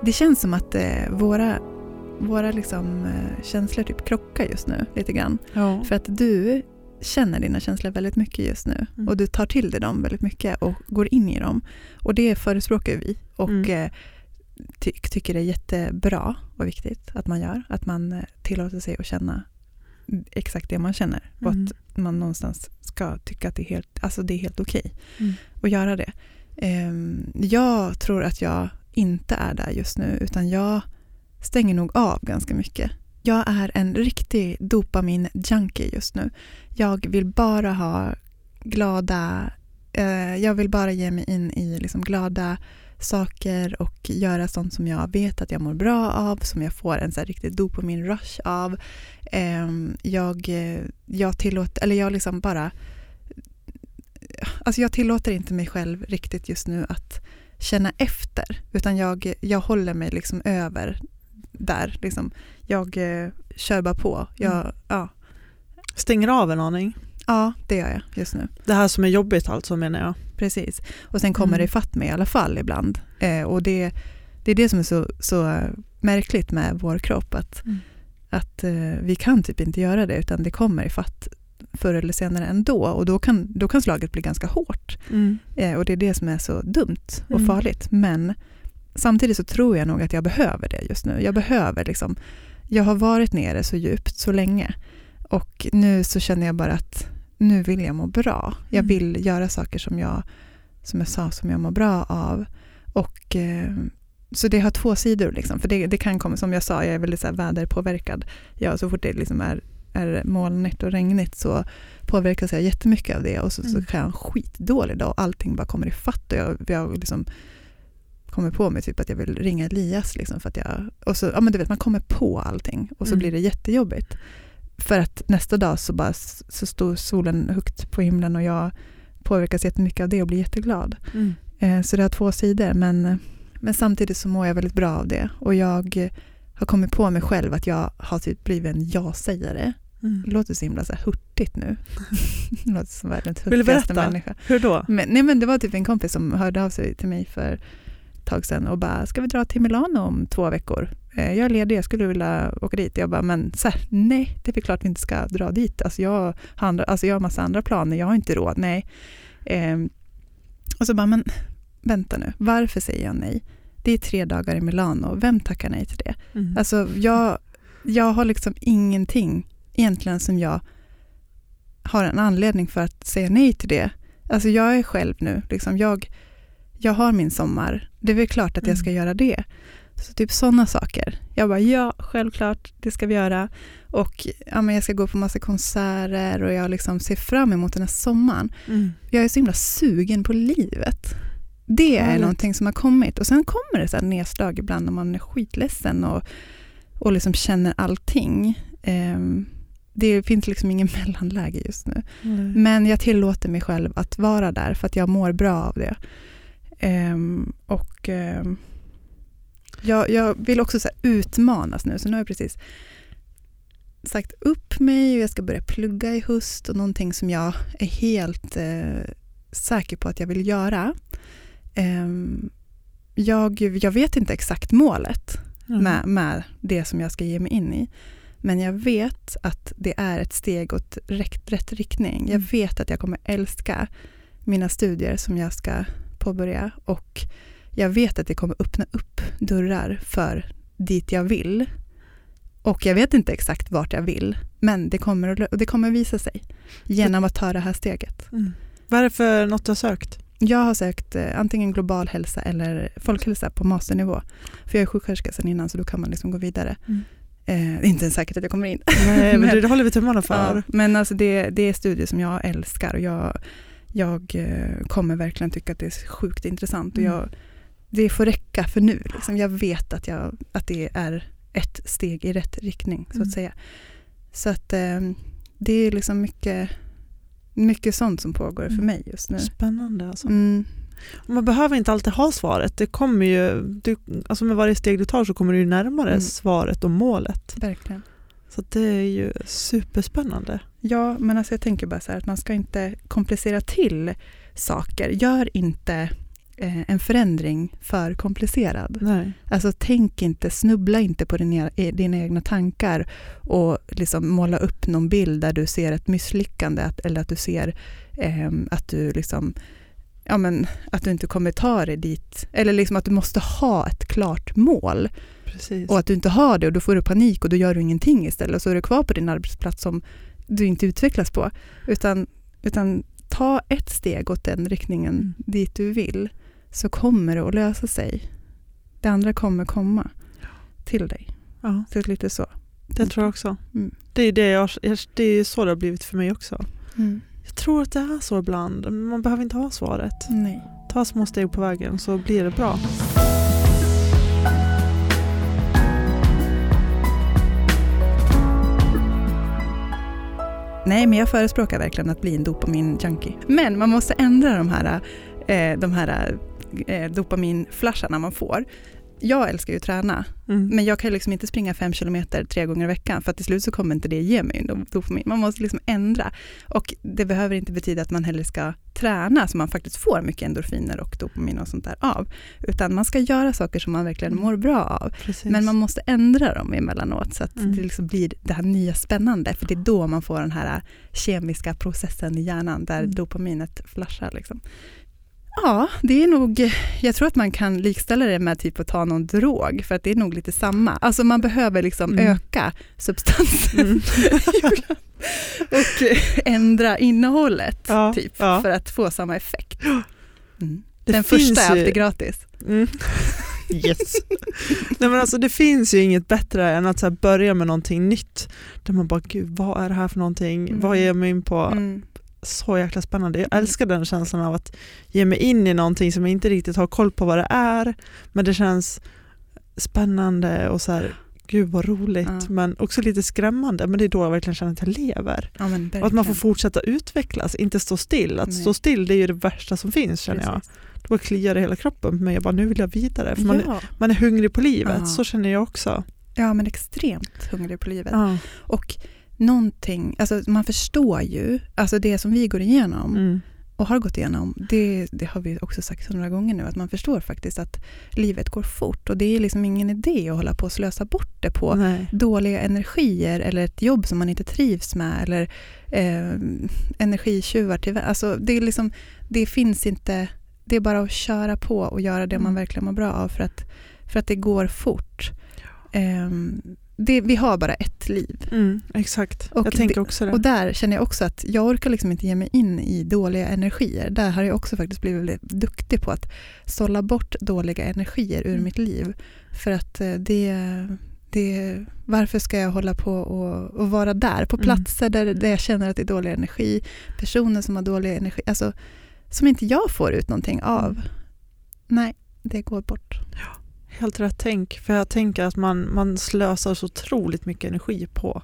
Speaker 2: Det känns som att eh, våra, våra liksom, eh, känslor typ krockar just nu lite grann.
Speaker 1: Ja.
Speaker 2: För att du känner dina känslor väldigt mycket just nu
Speaker 1: Mm.
Speaker 2: och du tar till dig dem väldigt mycket och går in i dem. Och det förespråkar vi och
Speaker 1: Mm.
Speaker 2: eh, ty tycker det är jättebra och viktigt att man gör. Att man tillåter sig att känna exakt det man känner och
Speaker 1: Mm.
Speaker 2: att man någonstans ska tycka att det är helt, alltså det är helt okej
Speaker 1: Mm.
Speaker 2: att göra det. Ehm, jag tror att jag inte är där just nu utan jag stänger nog av ganska mycket. Jag är en riktig dopamin-junkie just nu. Jag vill bara ha glada, eh, jag vill bara ge mig in i liksom glada saker och göra sånt som jag vet att jag mår bra av, som jag får en så här riktig dopamin-rush av. Eh, jag, jag tillåter, eller jag liksom bara Alltså jag tillåter inte mig själv riktigt just nu att känna efter, utan jag, jag håller mig liksom över där. Liksom. Jag eh, kör bara på. Jag,
Speaker 1: Mm.
Speaker 2: ja,
Speaker 1: Stänger av en aning.
Speaker 2: ja, det gör jag just nu.
Speaker 1: Det här som är jobbigt alltså menar jag.
Speaker 2: Precis. Och sen kommer
Speaker 1: Mm.
Speaker 2: det fatt mig i alla fall ibland. Eh, och det, det är det som är så, så märkligt med vår kropp, att,
Speaker 1: Mm.
Speaker 2: att eh, vi kan typ inte göra det, utan det kommer i fatt förr eller senare ändå. Och då kan, då kan slaget bli ganska hårt.
Speaker 1: Mm.
Speaker 2: Eh, och det är det som är så dumt och
Speaker 1: Mm.
Speaker 2: farligt. Men samtidigt så tror jag nog att jag behöver det just nu. Jag behöver liksom, jag har varit nere så djupt så länge. Och nu så känner jag bara att nu vill jag må bra. Jag
Speaker 1: Mm.
Speaker 2: vill göra saker som jag, som jag sa, som jag mår bra av. Och eh, så det har två sidor. Liksom. För det, det kan komma, som jag sa, jag är väldigt så här väderpåverkad. Ja, så fort det liksom är, är molnigt och regnigt så påverkas jag jättemycket av det. Och så, så
Speaker 1: Mm.
Speaker 2: kan jag ha en skitdålig dag och allting bara kommer i fatt. Och jag, jag liksom kommer på mig typ att jag vill ringa Elias. Liksom för att jag, och så, ja, men du vet, man kommer på allting och så
Speaker 1: Mm.
Speaker 2: blir det jättejobbigt. För att nästa dag så, bara, så står solen högt på himlen och jag påverkas jättemycket av det och blir jätteglad.
Speaker 1: Mm.
Speaker 2: Eh, Så det har två sidor men, men samtidigt så mår jag väldigt bra av det. Och jag har kommit på mig själv att jag har typ blivit en ja-sägare.
Speaker 1: Mm.
Speaker 2: Det låter så himla så här hurtigt nu. det låter som världens
Speaker 1: Vill du
Speaker 2: hurtigaste
Speaker 1: berätta?
Speaker 2: människa.
Speaker 1: Hur då?
Speaker 2: Men, nej men det var typ en kompis som hörde av sig till mig för ett tag sedan och bara, ska vi dra till Milano om två veckor? Eh, Jag är ledig, jag skulle vilja åka dit. Jag bara, men så här, nej, det är klart vi inte ska dra dit. Alltså jag, har andra, alltså jag har massa andra planer, jag har inte råd, nej. Ehm, och så bara, men vänta nu, varför säger jag nej? Det är tre dagar i Milano, vem tackar nej till det?
Speaker 1: Mm.
Speaker 2: Alltså jag, jag har liksom ingenting egentligen som jag har en anledning för att säga nej till det. Alltså jag är själv nu, liksom jag, jag har min sommar, det är väl klart att jag ska göra det. Så typ sådana saker. Jag bara, ja, självklart, det ska vi göra. Och ja, men jag ska gå på massa konserter och jag liksom ser fram emot den här sommaren.
Speaker 1: Mm.
Speaker 2: Jag är så himla sugen på livet. Det är
Speaker 1: Härligt.
Speaker 2: någonting som har kommit. Och sen kommer det så här nedslag ibland när man är skitledsen och, och liksom känner allting. Ehm, det finns liksom ingen mellanläge just nu.
Speaker 1: Mm.
Speaker 2: Men jag tillåter mig själv att vara där för att jag mår bra av det. Ehm, och ehm, jag, jag vill också så utmanas nu, så nu har jag precis sagt upp mig och jag ska börja plugga i höst och någonting som jag är helt eh, säker på att jag vill göra. Eh, jag, jag vet inte exakt målet
Speaker 1: Mm.
Speaker 2: med, med det som jag ska ge mig in i. Men jag vet att det är ett steg åt rätt, rätt riktning. Jag
Speaker 1: Mm.
Speaker 2: vet att jag kommer älska mina studier som jag ska påbörja och jag vet att det kommer öppna upp dörrar för dit jag vill. Och jag vet inte exakt vart jag vill, men det kommer, det kommer visa sig genom att ta det här steget.
Speaker 1: Mm. Vad är det för något du har sökt?
Speaker 2: Jag har sökt eh, antingen global hälsa eller folkhälsa på masternivå. För jag är sjuksköterska sedan innan så då kan man liksom gå vidare.
Speaker 1: Mm.
Speaker 2: Eh, det är inte ens säkert att jag kommer in.
Speaker 1: Nej, men
Speaker 2: Men-
Speaker 1: det, håller vi tummarna för.
Speaker 2: Ja, men alltså det, det är studier som jag älskar och jag, jag eh, kommer verkligen tycka att det är sjukt intressant. Och
Speaker 1: Mm.
Speaker 2: jag, det får räcka för nu. Liksom. Jag vet att, jag, att det är ett steg i rätt riktning så
Speaker 1: Mm.
Speaker 2: att säga. Så att eh, det är liksom mycket, mycket sånt som pågår för
Speaker 1: Mm.
Speaker 2: mig just nu.
Speaker 1: Spännande alltså.
Speaker 2: Mm.
Speaker 1: Man behöver inte alltid ha svaret. Det kommer ju, du, alltså med varje steg du tar så kommer du närmare
Speaker 2: Mm.
Speaker 1: svaret och målet.
Speaker 2: Verkligen.
Speaker 1: Så det är ju superspännande.
Speaker 2: Ja, men alltså jag tänker bara så här att man ska inte komplicera till saker. Gör inte eh, en förändring för komplicerad.
Speaker 1: Nej.
Speaker 2: Alltså tänk inte, snubbla inte på dina, e- dina egna tankar och liksom måla upp någon bild där du ser ett misslyckande att, eller att du ser ehm, att du liksom Ja, men att du inte kommer ta dig dit. Eller liksom att du måste ha ett klart mål.
Speaker 1: Precis.
Speaker 2: Och att du inte har det och då får du panik och då gör du ingenting istället. Och så är du kvar på din arbetsplats som du inte utvecklas på. Utan, utan ta ett steg åt den riktningen
Speaker 1: Mm.
Speaker 2: dit du vill. Så kommer det att lösa sig. Det andra kommer komma till dig.
Speaker 1: ja,
Speaker 2: Så lite så.
Speaker 1: det tror jag också.
Speaker 2: Mm.
Speaker 1: Det är, det, jag, det är så det har blivit för mig också. Jag tror att det är så ibland. Man behöver inte ha svaret.
Speaker 2: Nej.
Speaker 1: Ta små steg på vägen så blir det bra.
Speaker 2: Nej, men jag förespråkar verkligen att bli en dopamin-junkie. Men man måste ändra de här, eh, de här eh, dopaminflasharna man får. Jag älskar ju att träna,
Speaker 1: Mm.
Speaker 2: men jag kan ju liksom inte springa fem kilometer tre gånger i veckan för att till slut så kommer inte det ge mig dopamin. Man måste liksom ändra. Och det behöver inte betyda att man heller ska träna så man faktiskt får mycket endorfiner och dopamin och sånt där av. Utan man ska göra saker som man verkligen mår bra av.
Speaker 1: Precis.
Speaker 2: Men man måste ändra dem emellanåt så att
Speaker 1: Mm.
Speaker 2: det liksom blir det här nya spännande. För det är då man får den här kemiska processen i hjärnan där
Speaker 1: Mm.
Speaker 2: dopaminet flashar. Liksom. Ja, det är nog, jag tror att man kan likställa det med typ att ta någon drog, för att det är nog lite samma. Alltså man behöver liksom
Speaker 1: Mm.
Speaker 2: öka substansen
Speaker 1: Mm.
Speaker 2: och ändra innehållet
Speaker 1: Ja,
Speaker 2: typ,
Speaker 1: ja.
Speaker 2: för att få samma effekt. Mm. Den första är
Speaker 1: ju-
Speaker 2: alltid gratis.
Speaker 1: Mm. Yes. Nej, men alltså, det finns ju inget bättre än att så börja med någonting nytt. Där man bara, gud vad är det här för någonting?
Speaker 2: Mm.
Speaker 1: Vad ger jag mig in på? Så jäkla spännande. Jag
Speaker 2: Mm.
Speaker 1: älskar den känslan av att ge mig in i någonting som jag inte riktigt har koll på vad det är. Men det känns spännande och så här, gud vad roligt.
Speaker 2: Ja.
Speaker 1: Men också lite skrämmande. Men det är då jag verkligen känner att jag lever.
Speaker 2: Ja,
Speaker 1: Och att man får fortsätta utvecklas, inte stå still. Att
Speaker 2: Nej.
Speaker 1: stå still det är ju det värsta som finns känner jag. Det bara kliar i hela kroppen på mig. Jag bara, nu vill jag vidare. För man,
Speaker 2: Ja.
Speaker 1: man är hungrig på livet, så känner jag också.
Speaker 2: ja, men extremt hungrig på livet. Och någonting, alltså man förstår ju, alltså det som vi går igenom
Speaker 1: Mm.
Speaker 2: och har gått igenom, det, det har vi också sagt några gånger nu, att man förstår faktiskt att livet går fort och det är liksom ingen idé att hålla på och slösa bort det på
Speaker 1: Nej.
Speaker 2: dåliga energier eller ett jobb som man inte trivs med eller eh, energitjuvar till alltså det, är liksom, det finns inte, det är bara att köra på och göra det man
Speaker 1: Mm.
Speaker 2: verkligen mår bra av för att, för att det går fort. Ehm, det, vi har bara ett liv.
Speaker 1: Mm, exakt,
Speaker 2: Och
Speaker 1: jag tänker också det.
Speaker 2: Och där känner jag också att jag orkar liksom inte ge mig in i dåliga energier. Där har jag också faktiskt blivit duktig på att sålla bort dåliga energier ur
Speaker 1: Mm.
Speaker 2: mitt liv. För att eh, det, det, varför ska jag hålla på och, och vara där på
Speaker 1: Mm.
Speaker 2: platser där, där jag känner att det är dålig energi, personer som har dålig energi, alltså som inte jag får ut någonting av.
Speaker 1: Mm.
Speaker 2: Nej, det går bort.
Speaker 1: Helt rätt tänk, för jag tänker att man, man slösar så otroligt mycket energi på,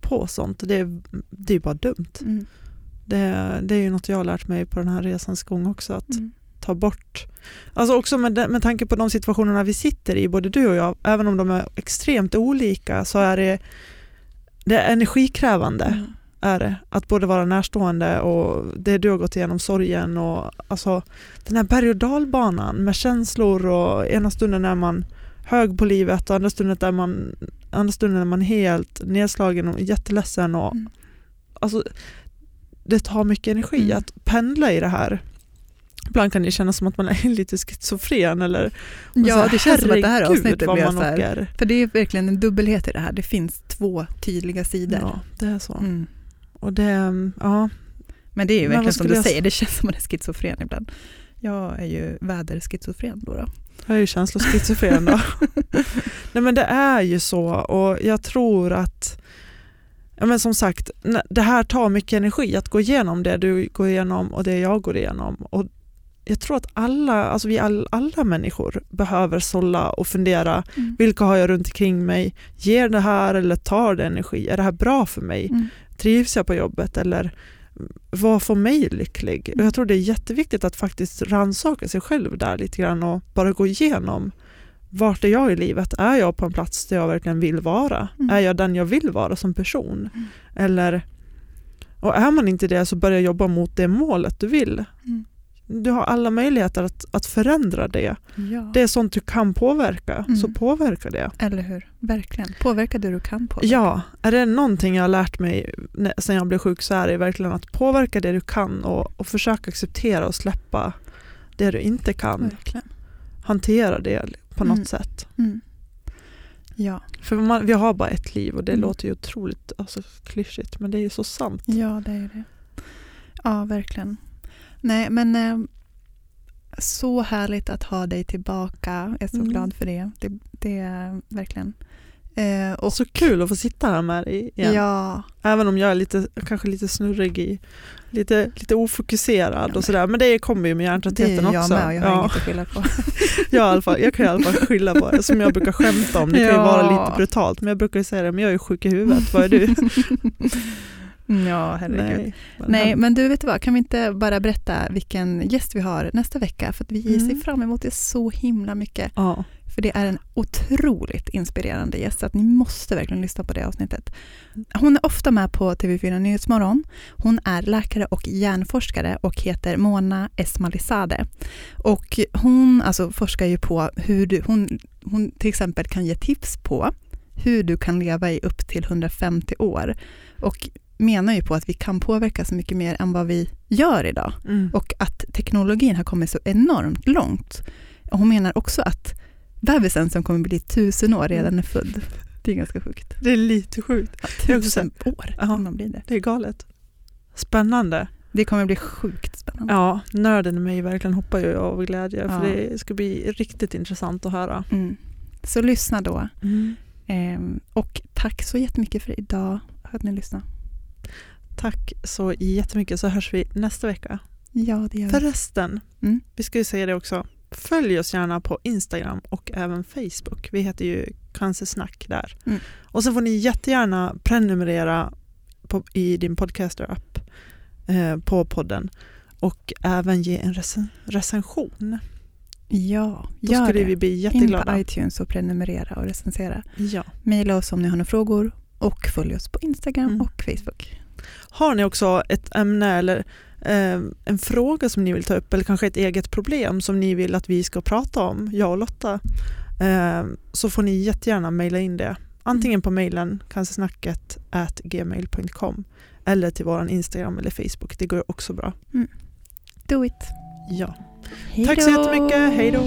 Speaker 1: på sånt. Det är, det är bara dumt.
Speaker 2: Mm.
Speaker 1: Det, det är ju något jag har lärt mig på den här resans gång också, att
Speaker 2: Mm.
Speaker 1: ta bort. Alltså också med, med tanke på de situationerna vi sitter i, både du och jag, även om de är extremt olika så är det det är energikrävande.
Speaker 2: Mm.
Speaker 1: Är det. Att både vara närstående och det du har gått igenom, sorgen och alltså den här berg och dalbanan med känslor och ena stunden är man hög på livet och andra stunden är man, andra stunden är man helt nedslagen och jätteledsen. Och,
Speaker 2: Mm.
Speaker 1: alltså, det tar mycket energi
Speaker 2: Mm.
Speaker 1: att pendla i det här. Ibland kan det kännas som att man är lite schizofren eller
Speaker 2: Ja,
Speaker 1: säger,
Speaker 2: det känns som att det här
Speaker 1: "Herregud,
Speaker 2: avsnittet
Speaker 1: man
Speaker 2: så här,
Speaker 1: åker."
Speaker 2: För det är verkligen en dubbelhet i det här. Det finns två tydliga sidor.
Speaker 1: Ja, det är så.
Speaker 2: Mm.
Speaker 1: Och det, ja,
Speaker 2: Men det är ju verkligen som du
Speaker 1: jag
Speaker 2: säger, det känns som att man är schizofren ibland. Jag är ju väderschizofren då. då.
Speaker 1: Jag är ju känsloschizofren då. Nej men det är ju så och jag tror att, ja men som sagt, det här tar mycket energi att gå igenom det du går igenom och det jag går igenom. Och jag tror att alla, alltså vi all, alla människor behöver sålla och fundera,
Speaker 2: Mm.
Speaker 1: vilka har jag runt omkring mig? Ger det här eller tar det energi? Är det här bra för mig?
Speaker 2: Mm.
Speaker 1: Trivs jag på jobbet eller vad får mig lycklig? Och jag tror det är jätteviktigt att faktiskt rannsaka sig själv där lite grann och bara gå igenom vart är jag i livet? Är jag på en plats där jag verkligen vill vara?
Speaker 2: Mm.
Speaker 1: Är jag den jag vill vara som person?
Speaker 2: Mm.
Speaker 1: Eller, och är man inte det så börja jobba mot det målet du vill.
Speaker 2: Mm.
Speaker 1: Du har alla möjligheter att, att förändra det.
Speaker 2: Ja.
Speaker 1: Det är sånt du kan påverka,
Speaker 2: Mm.
Speaker 1: så påverka det.
Speaker 2: Eller hur? Verkligen. Påverka det du kan påverka.
Speaker 1: Ja, är det någonting jag har lärt mig sen jag blev sjuk så är det verkligen att påverka det du kan och, och försöka acceptera och släppa det du inte kan.
Speaker 2: Verkligen.
Speaker 1: Hantera det på något
Speaker 2: Mm.
Speaker 1: sätt.
Speaker 2: Mm. Ja.
Speaker 1: För man, vi har bara ett liv och det
Speaker 2: Mm.
Speaker 1: låter ju otroligt alltså, klyschigt men det är ju så sant.
Speaker 2: ja, det är det. Ja, verkligen. Nej, men eh, så härligt att ha dig tillbaka. Jag är så
Speaker 1: Mm.
Speaker 2: glad för det. Det, det är verkligen. Eh, och
Speaker 1: Så kul att få sitta här med dig igen.
Speaker 2: Ja,
Speaker 1: Även om jag är lite, kanske lite snurrig, i, lite, lite ofokuserad
Speaker 2: Ja,
Speaker 1: och sådär. Men det kommer ju med
Speaker 2: det är
Speaker 1: hjärntröttheten
Speaker 2: jag
Speaker 1: också.
Speaker 2: med och jag har
Speaker 1: ja.
Speaker 2: inget att skylla på.
Speaker 1: jag, fall, jag kan i alla fall skylla på det som jag brukar skämta om. Det kan ju
Speaker 2: Ja.
Speaker 1: vara lite brutalt men jag brukar säga det, men jag är sjuk i huvudet. Vad är du?
Speaker 2: ja, herregud. Nej,
Speaker 1: hem-
Speaker 2: men du vet du vad, kan vi inte bara berätta vilken gäst vi har nästa vecka? För att vi
Speaker 1: Mm.
Speaker 2: ser fram emot det så himla mycket.
Speaker 1: Ja.
Speaker 2: För det är en otroligt inspirerande gäst, så att ni måste verkligen lyssna på det avsnittet. Hon är ofta med på TV4 Nyhetsmorgon. Hon är läkare och hjärnforskare och heter Mona Esmalizade. Och hon alltså, forskar ju på hur du, hon, hon till exempel kan ge tips på hur du kan leva i upp till 150 år. Och menar ju på att vi kan påverka så mycket mer än vad vi gör idag
Speaker 1: Mm.
Speaker 2: och att teknologin har kommit så enormt långt. Hon menar också att bebisen som kommer bli tusen år redan är född. Det är ganska sjukt.
Speaker 1: Det är lite sjukt.
Speaker 2: Ja, tusen år
Speaker 1: Ja.
Speaker 2: kan man bli det.
Speaker 1: Det är galet. Spännande.
Speaker 2: Det kommer bli sjukt spännande.
Speaker 1: Ja, nörden i mig verkligen hoppar ju av glädje för
Speaker 2: Ja.
Speaker 1: det ska bli riktigt intressant att höra.
Speaker 2: Mm. Så lyssna då. Ehm, och tack så jättemycket för idag, för att ni lyssnade.
Speaker 1: Tack så jättemycket så hörs vi nästa vecka.
Speaker 2: Ja, det gör vi.
Speaker 1: Förresten,
Speaker 2: Mm.
Speaker 1: vi ska ju säga det också. Följ oss gärna på Instagram och även Facebook. Vi heter ju Cancersnack där.
Speaker 2: Mm.
Speaker 1: Och så får ni jättegärna prenumerera på, i din podcaster-app eh, på podden och även ge en recen- recension.
Speaker 2: Ja,
Speaker 1: Då
Speaker 2: gör
Speaker 1: skulle
Speaker 2: det.
Speaker 1: vi bli
Speaker 2: In
Speaker 1: jätteglada.
Speaker 2: på iTunes och prenumerera och recensera.
Speaker 1: Ja.
Speaker 2: Maila oss om ni har några frågor och följ oss på Instagram
Speaker 1: Mm.
Speaker 2: och Facebook.
Speaker 1: Har ni också ett ämne eller eh, en fråga som ni vill ta upp eller kanske ett eget problem som ni vill att vi ska prata om, jag och Lotta, eh, så får ni jättegärna mejla in det. Antingen på mejlen cancersnacket at gmail.com eller till vår Instagram eller Facebook. Det går också bra.
Speaker 2: Do it!
Speaker 1: Ja.
Speaker 2: Hej
Speaker 1: Tack så jättemycket. Hej då!